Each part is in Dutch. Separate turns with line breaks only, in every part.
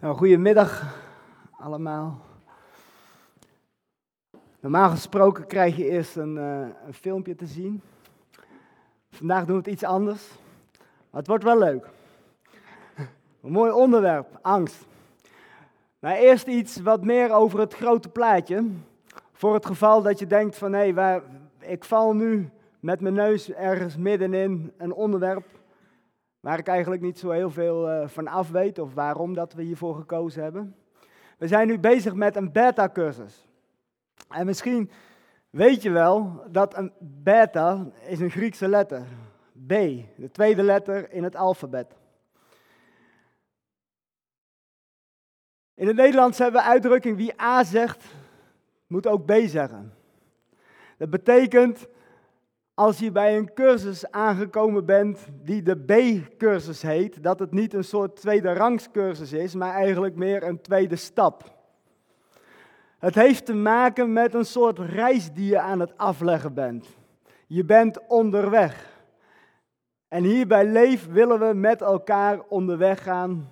Nou, goedemiddag allemaal. Normaal gesproken krijg je eerst een, uh, een, filmpje te zien. Vandaag doen we het iets anders, maar het wordt wel leuk. Een mooi onderwerp, angst. Maar eerst iets wat meer over het grote plaatje. Voor het geval dat je denkt van hé, hey, ik val nu met mijn neus ergens middenin een onderwerp waar ik eigenlijk niet zo heel veel uh, van af weet of waarom dat we hiervoor gekozen hebben. We zijn nu bezig met een beta-cursus. En misschien weet je wel dat een beta is een Griekse letter. B, de tweede letter in het alfabet. In het Nederlands hebben we uitdrukking wie A zegt, moet ook B zeggen. Dat betekent als je bij een cursus aangekomen bent die de B-cursus heet, dat het niet een soort tweede rangscursus is, maar eigenlijk meer een tweede stap. Het heeft te maken met een soort reis die je aan het afleggen bent. Je bent onderweg. En hier bij Leef willen we met elkaar onderweg gaan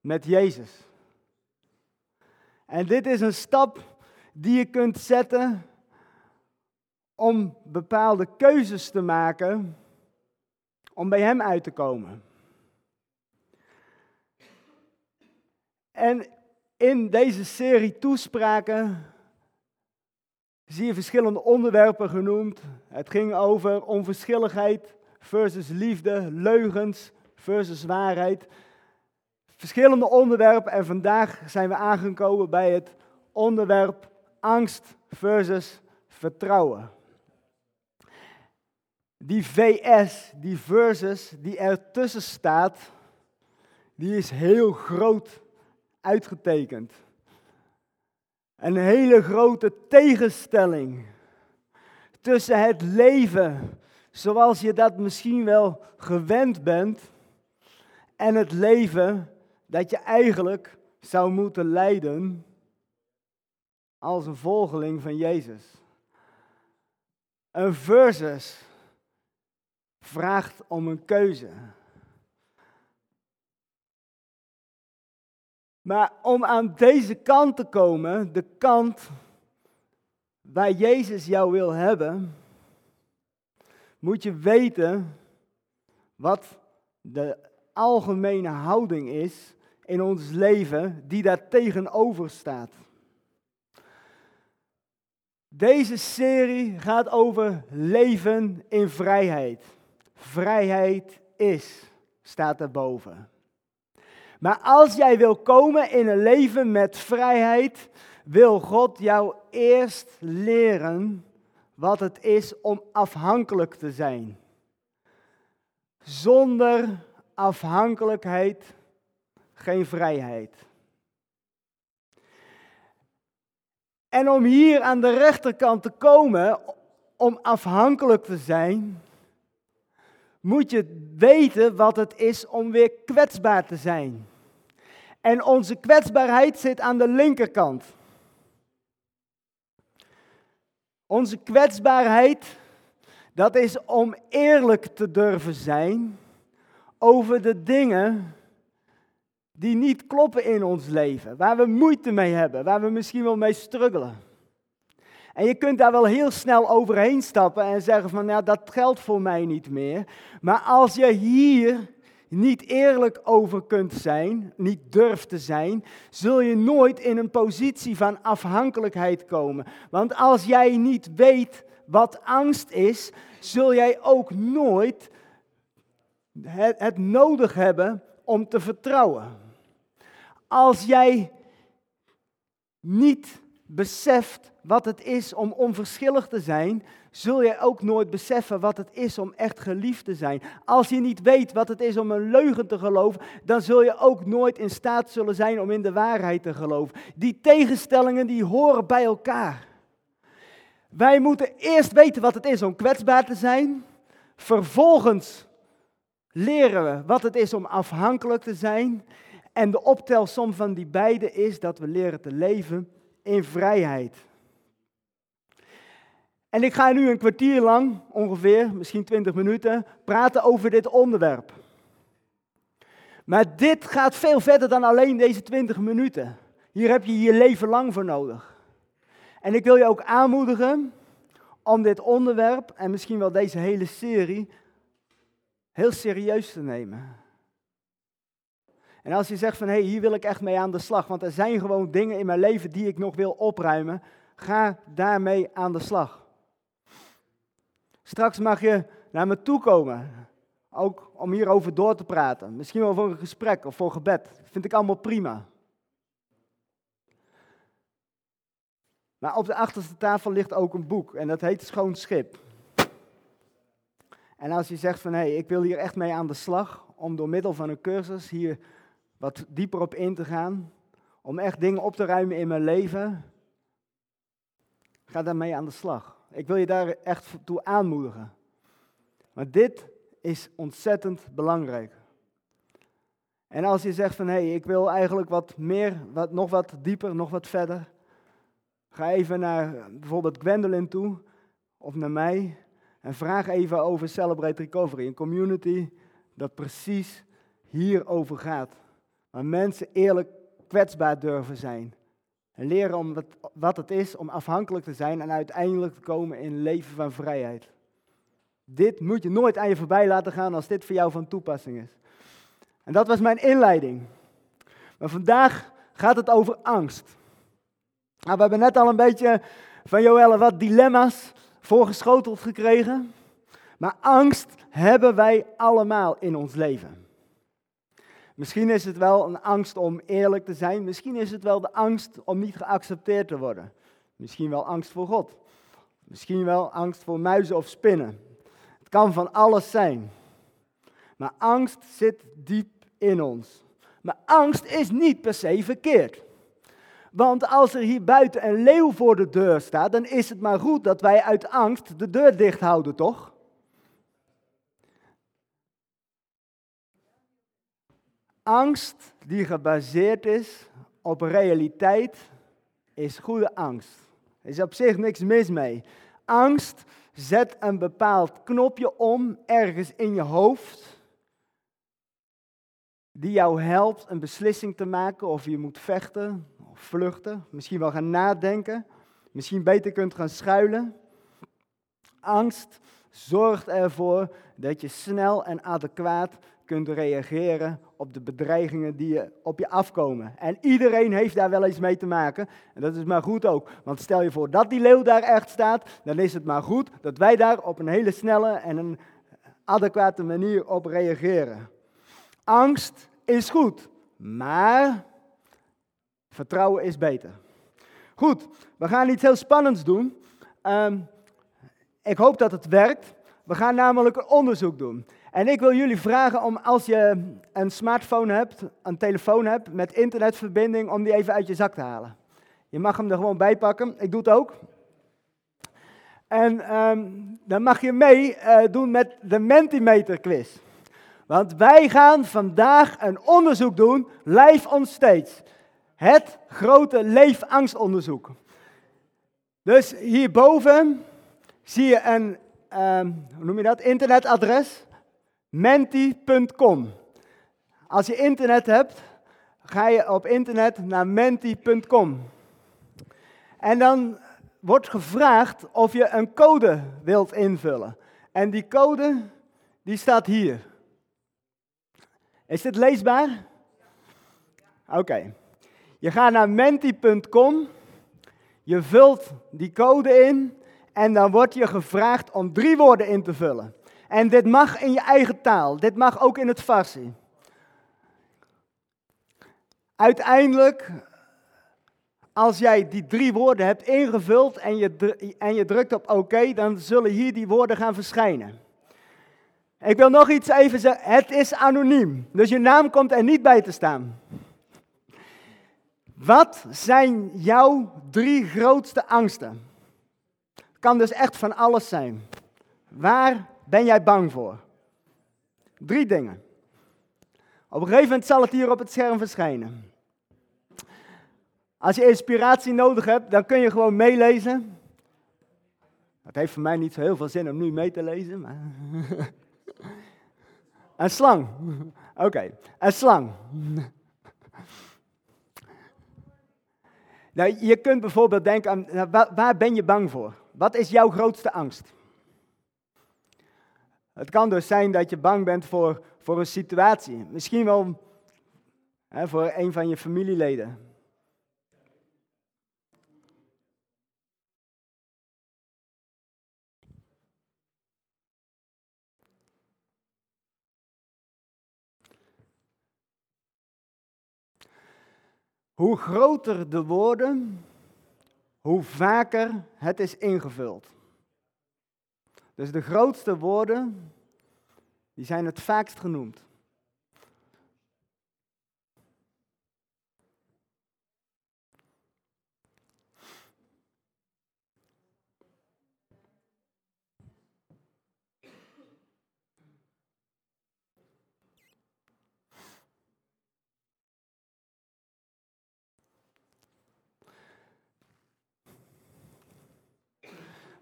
met Jezus. En dit is een stap die je kunt zetten om bepaalde keuzes te maken om bij Hem uit te komen. En in deze serie toespraken zie je verschillende onderwerpen genoemd. Het ging over onverschilligheid versus liefde, leugens versus waarheid. Verschillende onderwerpen en vandaag zijn we aangekomen bij het onderwerp angst versus vertrouwen. Die VS, die versus die ertussen staat, die is heel groot uitgetekend. Een hele grote tegenstelling tussen het leven zoals je dat misschien wel gewend bent en het leven dat je eigenlijk zou moeten leiden als een volgeling van Jezus. Een versus vraagt om een keuze. Maar om aan deze kant te komen, de kant waar Jezus jou wil hebben, moet je weten wat de algemene houding is in ons leven die daar tegenover staat. Deze serie gaat over leven in vrijheid. Vrijheid is, staat erboven. Maar als jij wil komen in een leven met vrijheid, wil God jou eerst leren wat het is om afhankelijk te zijn. Zonder afhankelijkheid geen vrijheid. En om hier aan de rechterkant te komen, om afhankelijk te zijn, moet je weten wat het is om weer kwetsbaar te zijn. En onze kwetsbaarheid zit aan de linkerkant. Onze kwetsbaarheid, dat is om eerlijk te durven zijn over de dingen die niet kloppen in ons leven, waar we moeite mee hebben, waar we misschien wel mee struggelen. En je kunt daar wel heel snel overheen stappen en zeggen van, ja, dat geldt voor mij niet meer. Maar als je hier niet eerlijk over kunt zijn, niet durft te zijn, zul je nooit in een positie van afhankelijkheid komen. Want als jij niet weet wat angst is, zul jij ook nooit het, het nodig hebben om te vertrouwen. Als jij niet beseft wat het is om onverschillig te zijn, zul je ook nooit beseffen wat het is om echt geliefd te zijn. Als je niet weet wat het is om een leugen te geloven, dan zul je ook nooit in staat zullen zijn om in de waarheid te geloven. Die tegenstellingen die horen bij elkaar. Wij moeten eerst weten wat het is om kwetsbaar te zijn. Vervolgens leren we wat het is om afhankelijk te zijn. En de optelsom van die beide is dat we leren te leven in vrijheid. En ik ga nu een kwartier lang, ongeveer, misschien twintig minuten, praten over dit onderwerp. Maar dit gaat veel verder dan alleen deze 20 minuten. Hier heb je je leven lang voor nodig. En ik wil je ook aanmoedigen om dit onderwerp en misschien wel deze hele serie heel serieus te nemen. En als je zegt van hé, hey, hier wil ik echt mee aan de slag, want er zijn gewoon dingen in mijn leven die ik nog wil opruimen, ga daarmee aan de slag. Straks mag je naar me toe komen, ook om hierover door te praten. Misschien wel voor een gesprek of voor gebed. Dat vind ik allemaal prima. Maar op de achterste tafel ligt ook een boek en dat heet Schoon Schip. En als je zegt van hé, hey, ik wil hier echt mee aan de slag, om door middel van een cursus hier wat dieper op in te gaan, om echt dingen op te ruimen in mijn leven, ga daarmee aan de slag. Ik wil je daar echt toe aanmoedigen. Maar dit is ontzettend belangrijk. En als je zegt van hé, hey, ik wil eigenlijk wat meer, wat, nog wat dieper, nog wat verder, ga even naar bijvoorbeeld Gwendolyn toe of naar mij en vraag even over Celebrate Recovery, een community dat precies hierover gaat. Waar mensen eerlijk kwetsbaar durven zijn. En leren om wat, het is om afhankelijk te zijn en uiteindelijk te komen in leven van vrijheid. Dit moet je nooit aan je voorbij laten gaan als dit voor jou van toepassing is. En dat was mijn inleiding. Maar vandaag gaat het over angst. Nou, we hebben net al een beetje van Joelle wat dilemma's voorgeschoteld gekregen. Maar angst hebben wij allemaal in ons leven. Misschien is het wel een angst om eerlijk te zijn. Misschien is het wel de angst om niet geaccepteerd te worden. Misschien wel angst voor God. Misschien wel angst voor muizen of spinnen. Het kan van alles zijn. Maar angst zit diep in ons. Maar angst is niet per se verkeerd. Want als er hier buiten een leeuw voor de deur staat, dan is het maar goed dat wij uit angst de deur dicht houden, toch? Angst die gebaseerd is op realiteit is goede angst. Er is op zich niks mis mee. Angst zet een bepaald knopje om ergens in je hoofd die jou helpt een beslissing te maken of je moet vechten of vluchten, misschien wel gaan nadenken, misschien beter kunt gaan schuilen. Angst zorgt ervoor dat je snel en adequaat kunt reageren op de bedreigingen die op je afkomen. En iedereen heeft daar wel eens mee te maken. En dat is maar goed ook. Want stel je voor dat die leeuw daar echt staat, dan is het maar goed dat wij daar op een hele snelle en een adequate manier op reageren. Angst is goed, maar vertrouwen is beter. Goed, we gaan iets heel spannends doen. Ehm, ik hoop dat het werkt. We gaan namelijk een onderzoek doen. En ik wil jullie vragen om als je een smartphone hebt, een telefoon hebt met internetverbinding, om die even uit je zak te halen. Je mag hem er gewoon bij pakken. Ik doe het ook. En ehm, dan mag je mee uh, doen met de Mentimeter quiz. Want wij gaan vandaag een onderzoek doen, live on stage. Het grote leefangstonderzoek. Dus hierboven zie je een, um, hoe noem je dat, internetadres menti.com. Als je internet hebt, ga je op internet naar menti.com. En dan wordt gevraagd of je een code wilt invullen. En die code, die staat hier. Is dit leesbaar? Oké. Je gaat naar menti.com, je vult die code in en dan wordt je gevraagd om drie woorden in te vullen. En dit mag in je eigen taal. Dit mag ook in het Farsi. Uiteindelijk, als jij die drie woorden hebt ingevuld en je, en je drukt op oké, dan zullen hier die woorden gaan verschijnen. Ik wil nog iets even zeggen. Het is anoniem. Dus je naam komt er niet bij te staan. Wat zijn jouw drie grootste angsten? Het kan dus echt van alles zijn. Waar ben jij bang voor? Drie dingen. Op een gegeven moment zal het hier op het scherm verschijnen. Als je inspiratie nodig hebt, dan kun je gewoon meelezen. Het heeft voor mij niet zo heel veel zin om nu mee te lezen, maar... Een slang. Oké, een slang. Nou, je kunt bijvoorbeeld denken aan, nou, waar ben je bang voor? Wat is jouw grootste angst? Het kan dus zijn dat je bang bent voor, voor een situatie. Misschien wel hè, voor een van je familieleden. Hoe groter de woorden, hoe vaker het is ingevuld. Dus de grootste woorden, die zijn het vaakst genoemd.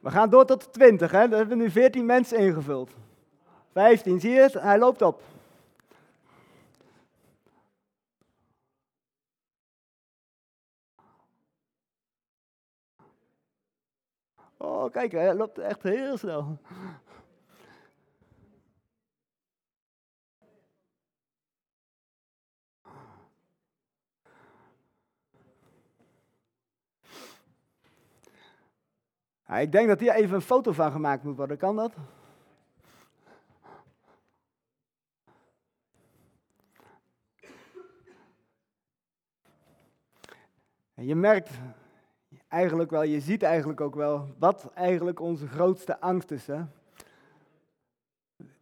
We gaan door tot de 20, hè? Daar hebben we nu 14 mensen ingevuld. 15, zie je het? Hij loopt op. Oh, kijk, hij loopt echt heel snel. Ik denk dat hier even een foto van gemaakt moet worden. Kan dat? je merkt eigenlijk wel, je ziet eigenlijk ook wel wat eigenlijk onze grootste angst is.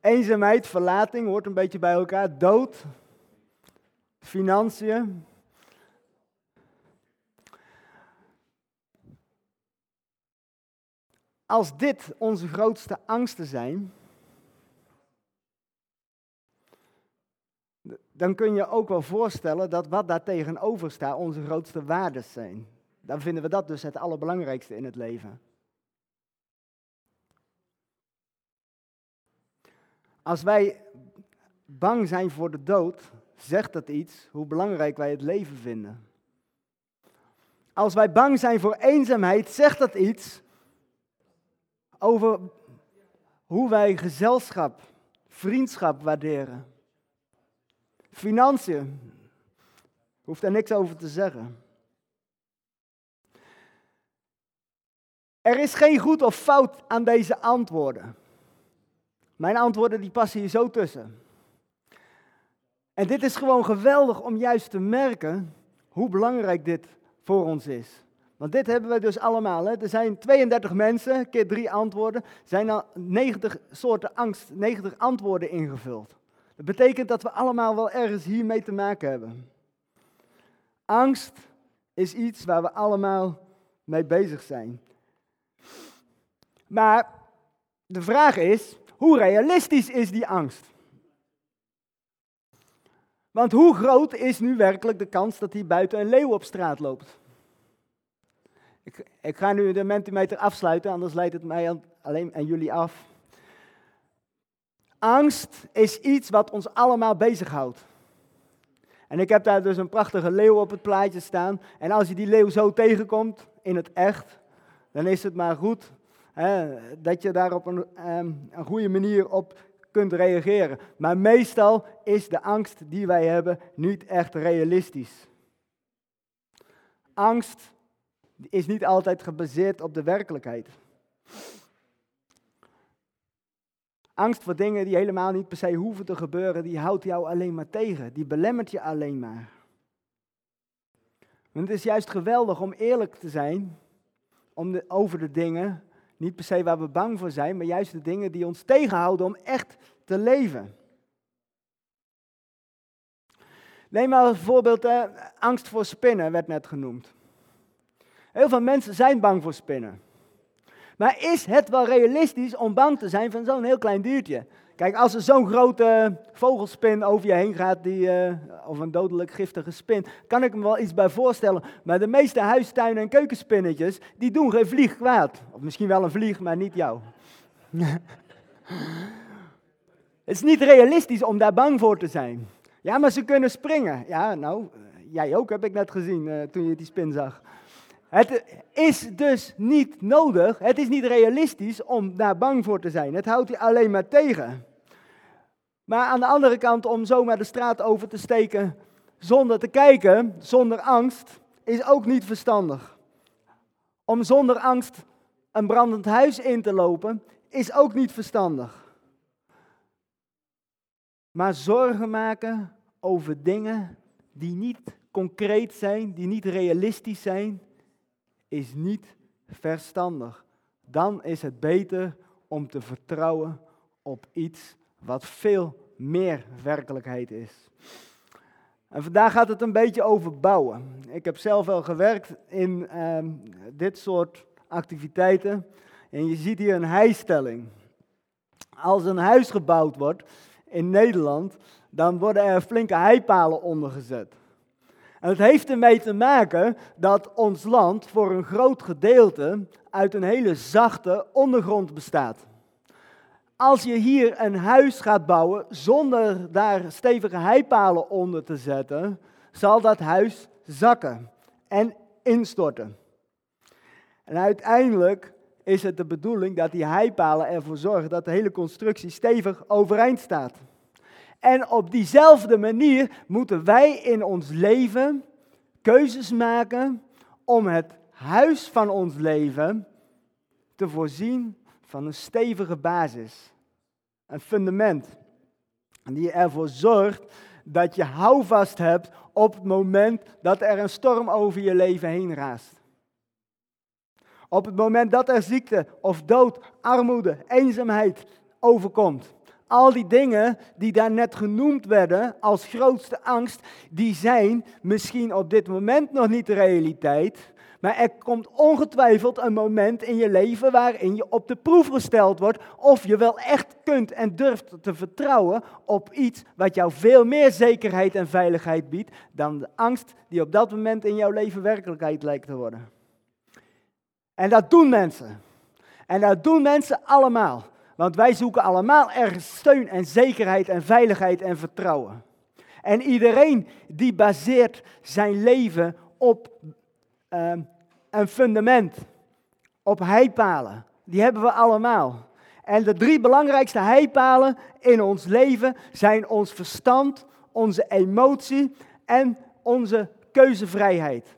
Eenzaamheid, verlating hoort een beetje bij elkaar. Dood, financiën, Als dit onze grootste angsten zijn, dan kun je ook wel voorstellen dat wat daar tegenover staat onze grootste waarden zijn. Dan vinden we dat dus het allerbelangrijkste in het leven. Als wij bang zijn voor de dood, zegt dat iets hoe belangrijk wij het leven vinden. Als wij bang zijn voor eenzaamheid, zegt dat iets over hoe wij gezelschap, vriendschap waarderen. Financiën, hoeft daar niks over te zeggen. Er is geen goed of fout aan deze antwoorden. Mijn antwoorden die passen hier zo tussen. En dit is gewoon geweldig om juist te merken hoe belangrijk dit voor ons is. Want dit hebben we dus allemaal. Hè. Er zijn 32 mensen, keer drie antwoorden, zijn al 90 soorten angst, 90 antwoorden ingevuld. Dat betekent dat we allemaal wel ergens hiermee te maken hebben. Angst is iets waar we allemaal mee bezig zijn. Maar de vraag is, hoe realistisch is die angst? Want hoe groot is nu werkelijk de kans dat hier buiten een leeuw op straat loopt? Ik, ga nu de Mentimeter afsluiten, anders leidt het mij alleen en jullie af. Angst is iets wat ons allemaal bezighoudt. En ik heb daar dus een prachtige leeuw op het plaatje staan. En als je die leeuw zo tegenkomt, in het echt, dan is het maar goed hè, dat je daar op een, ehm, een goede manier op kunt reageren. Maar meestal is de angst die wij hebben niet echt realistisch. Angst is niet altijd gebaseerd op de werkelijkheid. Angst voor dingen die helemaal niet per se hoeven te gebeuren, die houdt jou alleen maar tegen. Die belemmert je alleen maar. Want het is juist geweldig om eerlijk te zijn om over de dingen, niet per se waar we bang voor zijn, maar juist de dingen die ons tegenhouden om echt te leven. Neem maar een voorbeeld, angst voor spinnen werd net genoemd. Heel veel mensen zijn bang voor spinnen. Maar is het wel realistisch om bang te zijn van zo'n heel klein diertje? Kijk, als er zo'n grote vogelspin over je heen gaat, die, uh, of een dodelijk giftige spin, kan ik me wel iets bij voorstellen. Maar de meeste huistuinen en keukenspinnetjes, die doen geen vlieg kwaad. Of misschien wel een vlieg, maar niet jou. het is niet realistisch om daar bang voor te zijn. Ja, maar ze kunnen springen. Ja, nou, jij ook, heb ik net gezien uh, toen je die spin zag. Het is dus niet nodig, het is niet realistisch om daar bang voor te zijn. Het houdt je alleen maar tegen. Maar aan de andere kant, om zomaar de straat over te steken zonder te kijken, zonder angst, is ook niet verstandig. Om zonder angst een brandend huis in te lopen, is ook niet verstandig. Maar zorgen maken over dingen die niet concreet zijn, die niet realistisch zijn, is niet verstandig. Dan is het beter om te vertrouwen op iets wat veel meer werkelijkheid is. En vandaag gaat het een beetje over bouwen. Ik heb zelf wel gewerkt in ehm, dit soort activiteiten. En je ziet hier een heistelling. Als een huis gebouwd wordt in Nederland, dan worden er flinke heipalen ondergezet. Het heeft ermee te maken dat ons land voor een groot gedeelte uit een hele zachte ondergrond bestaat. Als je hier een huis gaat bouwen zonder daar stevige heipalen onder te zetten, zal dat huis zakken en instorten. En uiteindelijk is het de bedoeling dat die heipalen ervoor zorgen dat de hele constructie stevig overeind staat. En op diezelfde manier moeten wij in ons leven keuzes maken om het huis van ons leven te voorzien van een stevige basis, een fundament, die ervoor zorgt dat je houvast hebt op het moment dat er een storm over je leven heen raast. Op het moment dat er ziekte of dood, armoede, eenzaamheid overkomt. Al die dingen die daar net genoemd werden als grootste angst, die zijn misschien op dit moment nog niet de realiteit. Maar er komt ongetwijfeld een moment in je leven waarin je op de proef gesteld wordt of je wel echt kunt en durft te vertrouwen op iets wat jou veel meer zekerheid en veiligheid biedt dan de angst die op dat moment in jouw leven werkelijkheid lijkt te worden. En dat doen mensen. En dat doen mensen allemaal. Want wij zoeken allemaal ergens steun en zekerheid en veiligheid en vertrouwen. En iedereen die baseert zijn leven op uh, een fundament, op heipalen. Die hebben we allemaal. En de drie belangrijkste heipalen in ons leven zijn ons verstand, onze emotie en onze keuzevrijheid.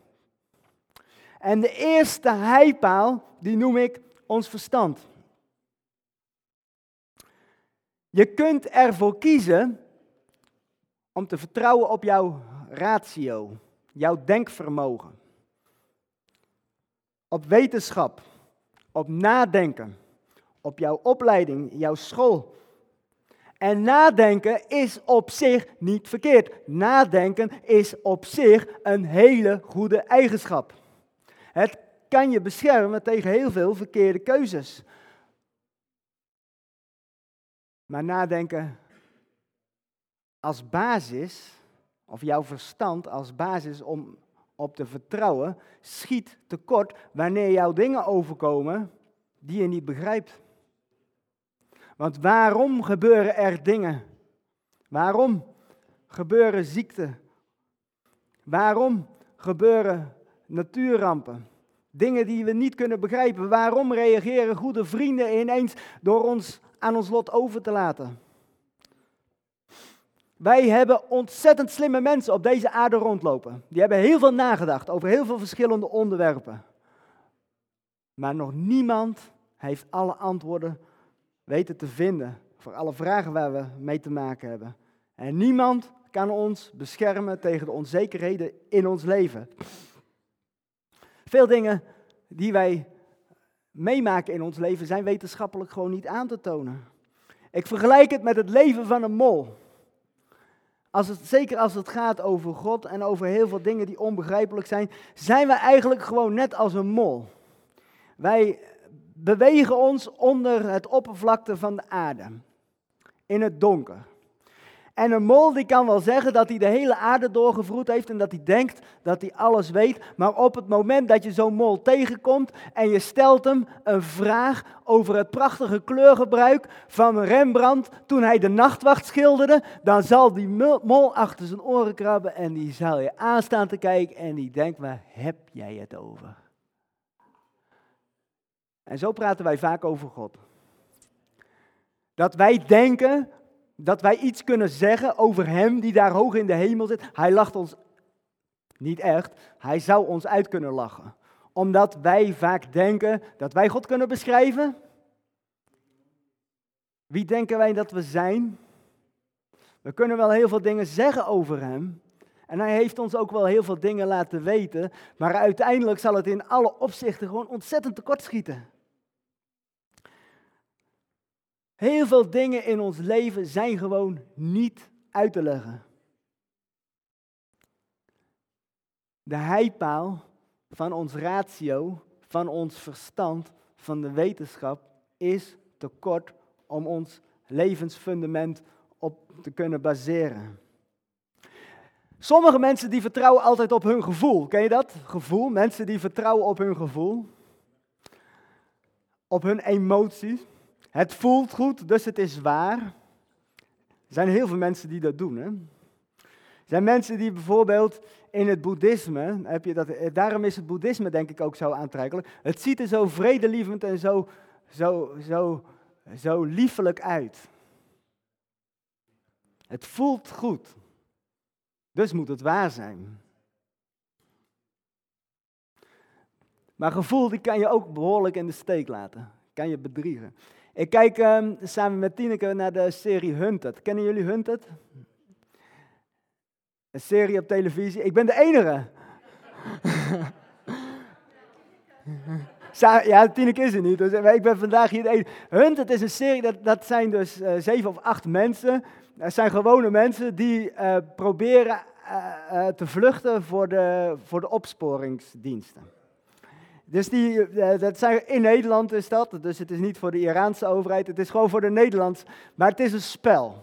En de eerste heipaal, die noem ik ons verstand. Je kunt ervoor kiezen om te vertrouwen op jouw ratio, jouw denkvermogen, op wetenschap, op nadenken, op jouw opleiding, jouw school. En nadenken is op zich niet verkeerd. Nadenken is op zich een hele goede eigenschap. Het kan je beschermen tegen heel veel verkeerde keuzes. Maar nadenken als basis, of jouw verstand als basis om op te vertrouwen, schiet tekort wanneer jouw dingen overkomen die je niet begrijpt. Want waarom gebeuren er dingen? Waarom gebeuren ziekten? Waarom gebeuren natuurrampen? Dingen die we niet kunnen begrijpen. Waarom reageren goede vrienden ineens door ons aan ons lot over te laten? Wij hebben ontzettend slimme mensen op deze aarde rondlopen. Die hebben heel veel nagedacht over heel veel verschillende onderwerpen. Maar nog niemand heeft alle antwoorden weten te vinden voor alle vragen waar we mee te maken hebben. En niemand kan ons beschermen tegen de onzekerheden in ons leven. Veel dingen die wij meemaken in ons leven zijn wetenschappelijk gewoon niet aan te tonen. Ik vergelijk het met het leven van een mol. Als het, zeker als het gaat over God en over heel veel dingen die onbegrijpelijk zijn, zijn we eigenlijk gewoon net als een mol. Wij bewegen ons onder het oppervlakte van de aarde, in het donker. En een mol die kan wel zeggen dat hij de hele aarde doorgevroed heeft en dat hij denkt dat hij alles weet. Maar op het moment dat je zo'n mol tegenkomt en je stelt hem een vraag over het prachtige kleurgebruik van Rembrandt toen hij de nachtwacht schilderde, dan zal die mol achter zijn oren krabben en die zal je aanstaan te kijken en die denkt, waar heb jij het over? En zo praten wij vaak over God. Dat wij denken dat wij iets kunnen zeggen over Hem die daar hoog in de hemel zit. Hij lacht ons niet echt, Hij zou ons uit kunnen lachen. Omdat wij vaak denken dat wij God kunnen beschrijven. Wie denken wij dat we zijn? We kunnen wel heel veel dingen zeggen over Hem. En Hij heeft ons ook wel heel veel dingen laten weten. Maar uiteindelijk zal het in alle opzichten gewoon ontzettend tekortschieten. Heel veel dingen in ons leven zijn gewoon niet uit te leggen. De heipaal van ons ratio, van ons verstand, van de wetenschap is te kort om ons levensfundament op te kunnen baseren. Sommige mensen die vertrouwen altijd op hun gevoel. Ken je dat? Gevoel. Mensen die vertrouwen op hun gevoel. Op hun emoties. Het voelt goed, dus het is waar. Er zijn heel veel mensen die dat doen. Hè? Er zijn mensen die bijvoorbeeld in het boeddhisme, heb je dat, eh, daarom is het boeddhisme denk ik ook zo aantrekkelijk. Het ziet er zo vredelievend en zo, zo, zo, zo liefelijk uit. Het voelt goed, dus moet het waar zijn. Maar gevoel die kan je ook behoorlijk in de steek laten, kan je bedriegen. Ik kijk um, samen met Tineke naar de serie Hunted. Kennen jullie Hunted? Een serie op televisie. Ik ben de enige. ja, Tineke is er niet. Dus ik ben vandaag hier de enige. Hunted is een serie, dat, dat zijn dus uh, zeven of acht mensen. Dat zijn gewone mensen die uh, proberen uh, te vluchten voor de, voor de opsporingsdiensten. Dus die, eh, dat zijn, in Nederland is dat, dus het is niet voor de Iraanse overheid, het is gewoon voor de Nederlands, maar het is een spel.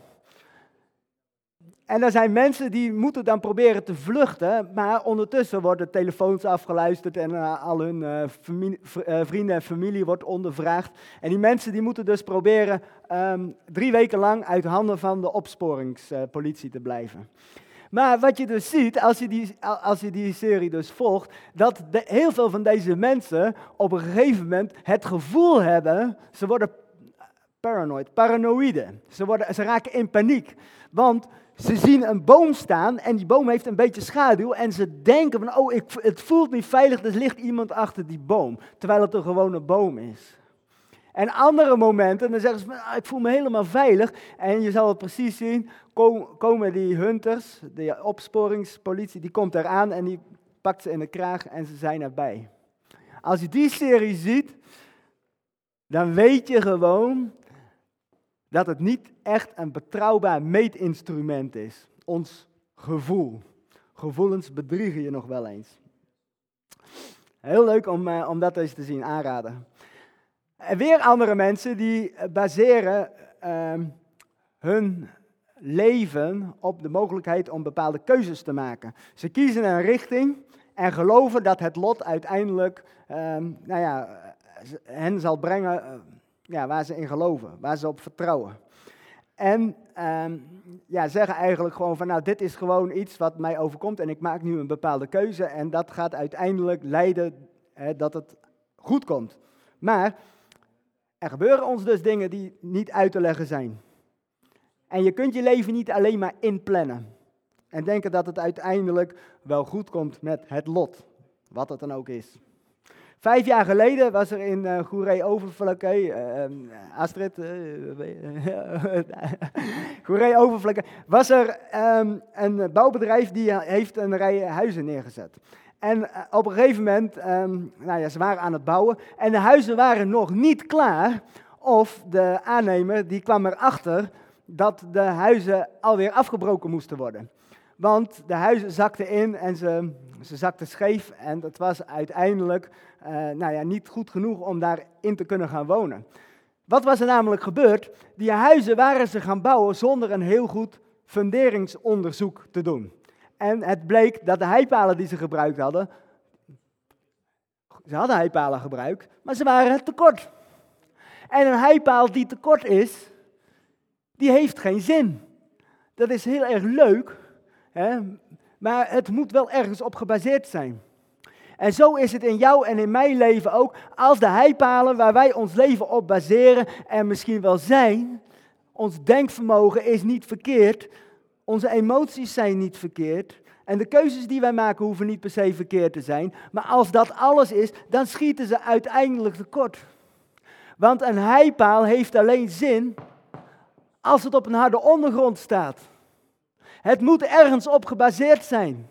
En er zijn mensen die moeten dan proberen te vluchten, maar ondertussen worden telefoons afgeluisterd en uh, al hun uh, vrienden en familie wordt ondervraagd. En die mensen die moeten dus proberen um, drie weken lang uit handen van de opsporingspolitie te blijven. Maar wat je dus ziet, als je die, als je die serie dus volgt, dat heel veel van deze mensen op een gegeven moment het gevoel hebben, ze worden paranoid, paranoïde. Ze, worden, ze raken in paniek. Want ze zien een boom staan en die boom heeft een beetje schaduw en ze denken van, oh, ik, het voelt niet veilig, er ligt iemand achter die boom. Terwijl het een gewone boom is. En andere momenten, dan zeggen ze, ah, ik voel me helemaal veilig. En je zal het precies zien, komen die hunters, de opsporingspolitie, die komt eraan en die pakt ze in de kraag en ze zijn erbij. Als je die serie ziet, dan weet je gewoon dat het niet echt een betrouwbaar meetinstrument is. Ons gevoel. Gevoelens bedriegen je nog wel eens. Heel leuk om, eh, om dat eens te zien, aanraden. En weer andere mensen die baseren uh, hun leven op de mogelijkheid om bepaalde keuzes te maken. Ze kiezen een richting en geloven dat het lot uiteindelijk uh, nou ja, hen zal brengen uh, ja, waar ze in geloven, waar ze op vertrouwen. En ehm, ja, zeggen eigenlijk gewoon van nou, dit is gewoon iets wat mij overkomt en ik maak nu een bepaalde keuze en dat gaat uiteindelijk leiden dat het goed komt. Maar er gebeuren ons dus dingen die niet uit te leggen zijn. En je kunt je leven niet alleen maar inplannen. En denken dat het uiteindelijk wel goed komt met het lot. Wat het dan ook is. Vijf jaar geleden was er in uh, Goeree Overflakke, uh, Astrid, uh, Goeree Overflakke, was er um, een bouwbedrijf die heeft een rij huizen neergezet. En eh, op een gegeven moment, um, nou ja, ze waren aan het bouwen en de huizen waren nog niet klaar. Of de aannemer die kwam erachter dat de huizen alweer afgebroken moesten worden. Want de huizen zakten in en ze, ze zakten scheef en dat was uiteindelijk uh, nou ja, niet goed genoeg om daarin te kunnen gaan wonen. Wat was er namelijk gebeurd? Die huizen waren ze gaan bouwen zonder een heel goed funderingsonderzoek te doen. En het bleek dat de heipalen die ze gebruikt hadden, ze hadden heipalen gebruikt, maar ze waren tekort. En een heipaal die tekort is, die heeft geen zin. Dat is heel erg leuk, hè? maar het moet wel ergens op gebaseerd zijn. En zo is het in jou en in mijn leven ook. Als de heipalen waar wij ons leven op baseren en misschien wel zijn, ons denkvermogen is niet verkeerd, onze emoties zijn niet verkeerd. En de keuzes die wij maken hoeven niet per se verkeerd te zijn. Maar als dat alles is, dan schieten ze uiteindelijk tekort. Want een heipaal heeft alleen zin als het op een harde ondergrond staat. Het moet ergens op gebaseerd zijn.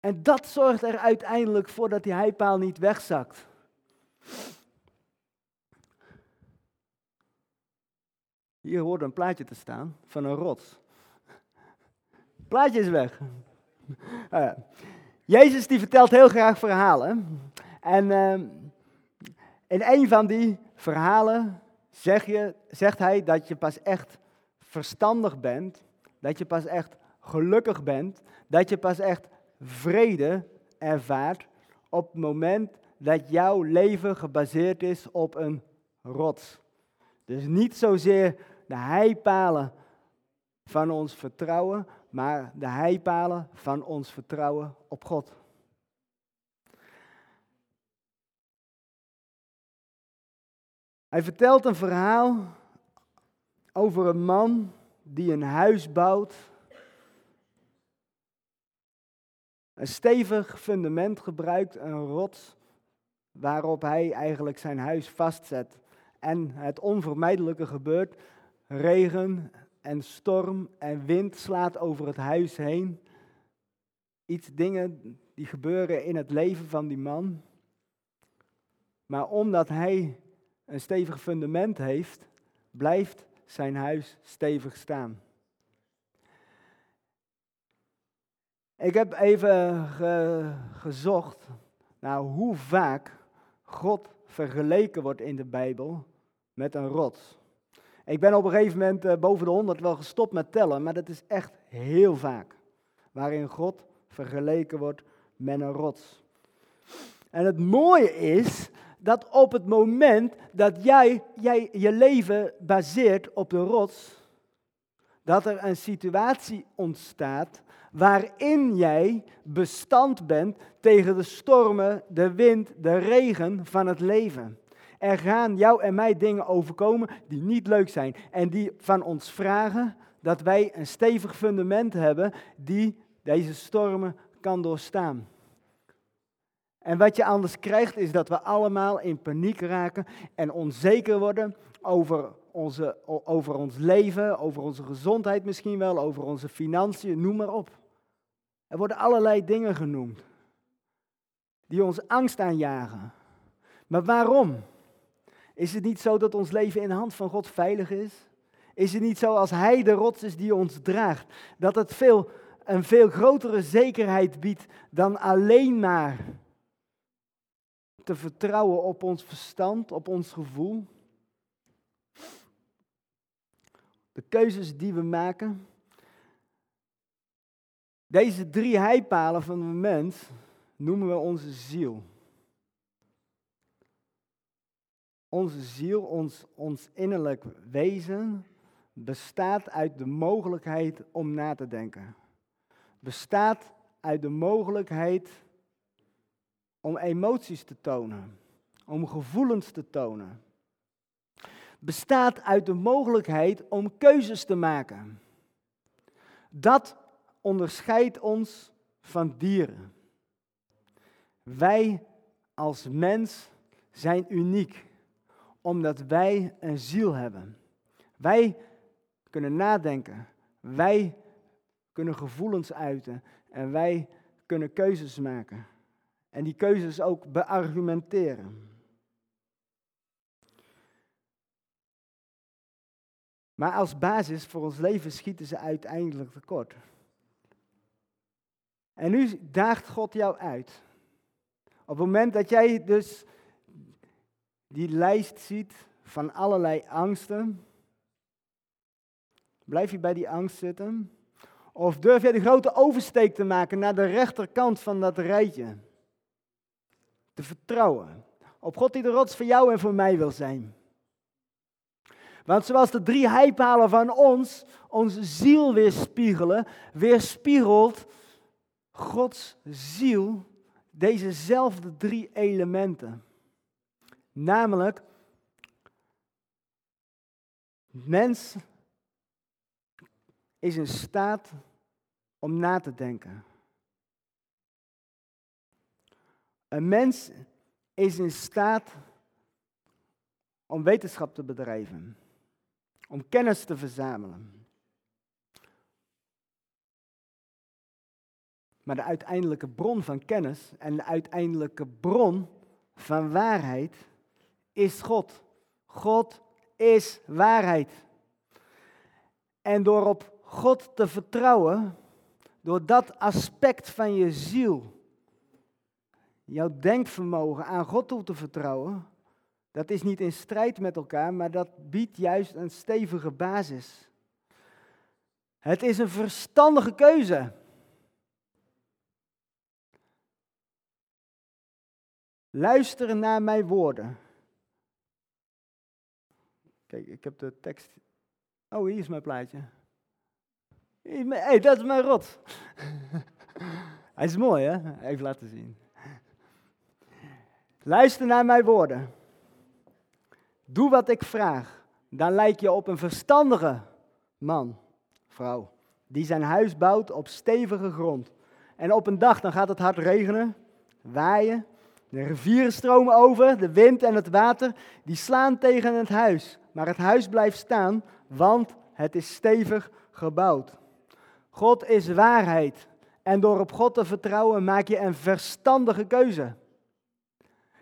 En dat zorgt er uiteindelijk voor dat die heipaal niet wegzakt. Hier hoort een plaatje te staan van een rots. Plaatje is weg. Uh, Jezus die vertelt heel graag verhalen. En uh, in een van die verhalen zeg je, zegt hij dat je pas echt verstandig bent, dat je pas echt gelukkig bent, dat je pas echt vrede ervaart op het moment dat jouw leven gebaseerd is op een rots. Dus niet zozeer de heipalen van ons vertrouwen, maar de heipalen van ons vertrouwen op God. Hij vertelt een verhaal over een man die een huis bouwt. Een stevig fundament gebruikt, een rots waarop hij eigenlijk zijn huis vastzet. En het onvermijdelijke gebeurt, regen en storm en wind slaat over het huis heen. Iets dingen die gebeuren in het leven van die man. Maar omdat hij een stevig fundament heeft, blijft zijn huis stevig staan. Ik heb even gezocht naar hoe vaak God vergeleken wordt in de Bijbel met een rots. Ik ben op een gegeven moment eh, boven de 100 wel gestopt met tellen, maar dat is echt heel vaak. Waarin God vergeleken wordt met een rots. En het mooie is dat op het moment dat jij, jij je leven baseert op de rots, dat er een situatie ontstaat waarin jij bestand bent tegen de stormen, de wind, de regen van het leven. Er gaan jou en mij dingen overkomen die niet leuk zijn en die van ons vragen dat wij een stevig fundament hebben die deze stormen kan doorstaan. En wat je anders krijgt is dat we allemaal in paniek raken en onzeker worden over, onze, over ons leven, over onze gezondheid misschien wel, over onze financiën, noem maar op. Er worden allerlei dingen genoemd die ons angst aanjagen. Maar waarom? Is het niet zo dat ons leven in de hand van God veilig is? Is het niet zo als Hij de rots is die ons draagt, dat het veel, een veel grotere zekerheid biedt dan alleen maar te vertrouwen op ons verstand, op ons gevoel? De keuzes die we maken. Deze drie heipalen van de mens noemen we onze ziel. Onze ziel, ons, ons innerlijk wezen, bestaat uit de mogelijkheid om na te denken. Bestaat uit de mogelijkheid om emoties te tonen, om gevoelens te tonen. Bestaat uit de mogelijkheid om keuzes te maken. Dat onderscheidt ons van dieren. Wij als mens zijn uniek omdat wij een ziel hebben. Wij kunnen nadenken. Wij kunnen gevoelens uiten. En wij kunnen keuzes maken. En die keuzes ook beargumenteren. Maar als basis voor ons leven schieten ze uiteindelijk tekort. En nu daagt God jou uit. Op het moment dat jij dus die lijst ziet van allerlei angsten, Blijf je bij die angst zitten? Of durf jij de grote oversteek te maken naar de rechterkant van dat rijtje? Te vertrouwen op God die de rots voor jou en voor mij wil zijn. Want zoals de drie heipalen van ons onze ziel weerspiegelen, weerspiegelt Gods ziel dezezelfde drie elementen. Namelijk, mens is in staat om na te denken. Een mens is in staat om wetenschap te bedrijven, om kennis te verzamelen. Maar de uiteindelijke bron van kennis en de uiteindelijke bron van waarheid is God. God is waarheid. En door op God te vertrouwen, door dat aspect van je ziel, jouw denkvermogen aan God toe te vertrouwen, dat is niet in strijd met elkaar, maar dat biedt juist een stevige basis. Het is een verstandige keuze. Luisteren naar mijn woorden. Kijk, ik heb de tekst. Oh, hier is mijn plaatje. Hé, hey, dat is mijn rot. Hij is mooi, hè? Even laten zien. Luister naar mijn woorden. Doe wat ik vraag. Dan lijk je op een verstandige man, vrouw, die zijn huis bouwt op stevige grond. En op een dag dan gaat het hard regenen, waaien, de rivieren stromen over, de wind en het water, die slaan tegen het huis. Maar het huis blijft staan, want het is stevig gebouwd. God is waarheid. En door op God te vertrouwen maak je een verstandige keuze.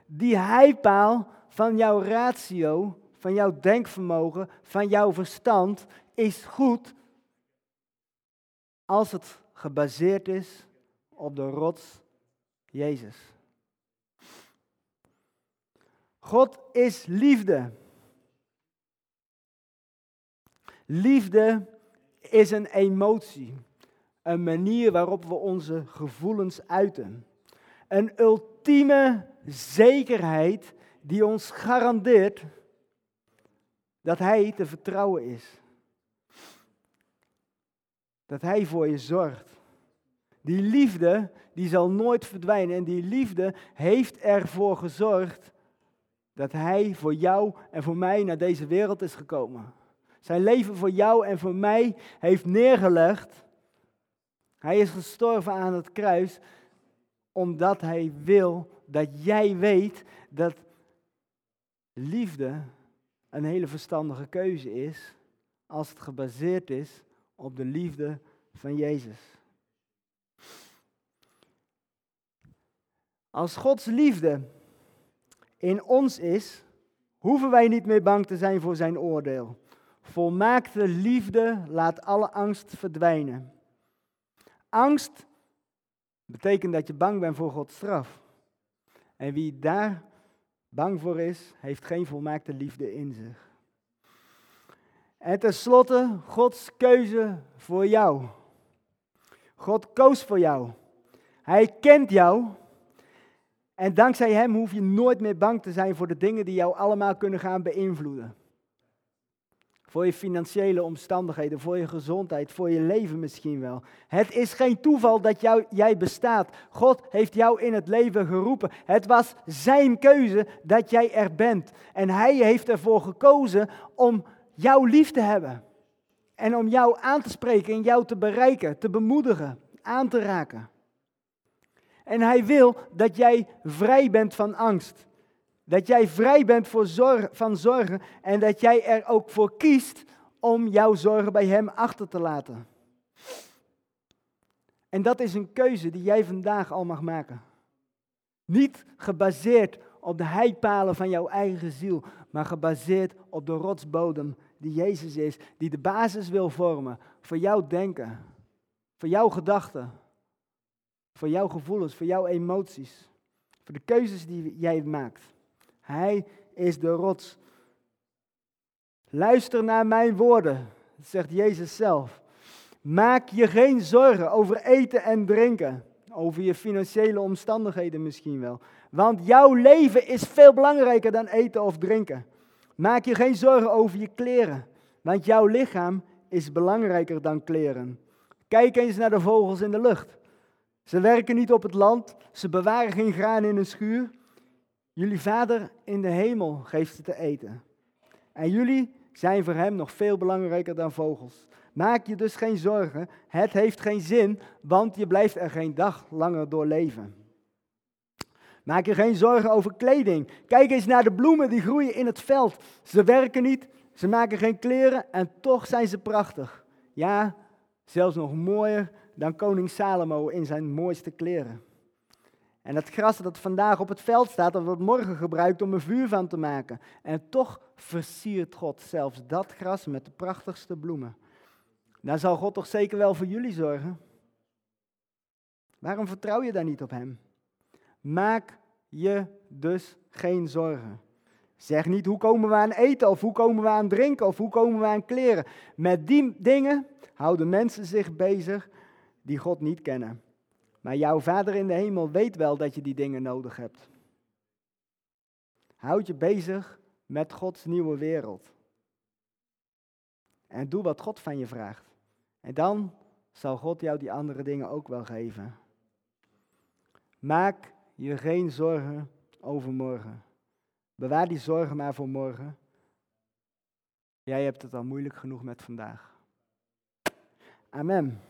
Die heipaal van jouw ratio, van jouw denkvermogen, van jouw verstand is goed als het gebaseerd is op de rots Jezus. God is liefde. Liefde is een emotie, een manier waarop we onze gevoelens uiten. Een ultieme zekerheid die ons garandeert dat Hij te vertrouwen is. Dat Hij voor je zorgt. Die liefde, die zal nooit verdwijnen. En die liefde heeft ervoor gezorgd dat Hij voor jou en voor mij naar deze wereld is gekomen. Zijn leven voor jou en voor mij heeft neergelegd. Hij is gestorven aan het kruis omdat Hij wil dat jij weet dat liefde een hele verstandige keuze is als het gebaseerd is op de liefde van Jezus. Als Gods liefde in ons is, hoeven wij niet meer bang te zijn voor zijn oordeel. Volmaakte liefde laat alle angst verdwijnen. Angst betekent dat je bang bent voor Gods straf. En wie daar bang voor is, heeft geen volmaakte liefde in zich. En tenslotte, Gods keuze voor jou. God koos voor jou. Hij kent jou. En dankzij Hem hoef je nooit meer bang te zijn voor de dingen die jou allemaal kunnen gaan beïnvloeden. Voor je financiële omstandigheden, voor je gezondheid, voor je leven misschien wel. Het is geen toeval dat jou, jij bestaat. God heeft jou in het leven geroepen. Het was Zijn keuze dat jij er bent. En Hij heeft ervoor gekozen om jou lief te hebben. En om jou aan te spreken en jou te bereiken, te bemoedigen, aan te raken. En Hij wil dat jij vrij bent van angst. Dat jij vrij bent voor van zorgen en dat jij er ook voor kiest om jouw zorgen bij Hem achter te laten. En dat is een keuze die jij vandaag al mag maken. Niet gebaseerd op de heipalen van jouw eigen ziel, maar gebaseerd op de rotsbodem die Jezus is, die de basis wil vormen voor jouw denken, voor jouw gedachten, voor jouw gevoelens, voor jouw emoties, voor de keuzes die jij maakt. Hij is de rots. Luister naar mijn woorden. Zegt Jezus zelf. Maak je geen zorgen over eten en drinken. Over je financiële omstandigheden misschien wel. Want jouw leven is veel belangrijker dan eten of drinken. Maak je geen zorgen over je kleren. Want jouw lichaam is belangrijker dan kleren. Kijk eens naar de vogels in de lucht. Ze werken niet op het land, ze bewaren geen graan in een schuur. Jullie vader in de hemel geeft ze te eten. En jullie zijn voor hem nog veel belangrijker dan vogels. Maak je dus geen zorgen, het heeft geen zin, want je blijft er geen dag langer door leven. Maak je geen zorgen over kleding. Kijk eens naar de bloemen die groeien in het veld. Ze werken niet, ze maken geen kleren en toch zijn ze prachtig. Ja, zelfs nog mooier dan koning Salomo in zijn mooiste kleren. En het gras dat vandaag op het veld staat, dat wordt morgen gebruikt om een vuur van te maken. En toch versiert God zelfs dat gras met de prachtigste bloemen. Dan zal God toch zeker wel voor jullie zorgen? Waarom vertrouw je daar niet op Hem? Maak je dus geen zorgen. Zeg niet hoe komen we aan eten of hoe komen we aan drinken of hoe komen we aan kleren. Met die dingen houden mensen zich bezig die God niet kennen. Maar jouw Vader in de hemel weet wel dat je die dingen nodig hebt. Houd je bezig met Gods nieuwe wereld. En doe wat God van je vraagt. En dan zal God jou die andere dingen ook wel geven. Maak je geen zorgen over morgen. Bewaar die zorgen maar voor morgen. Jij hebt het al moeilijk genoeg met vandaag. Amen.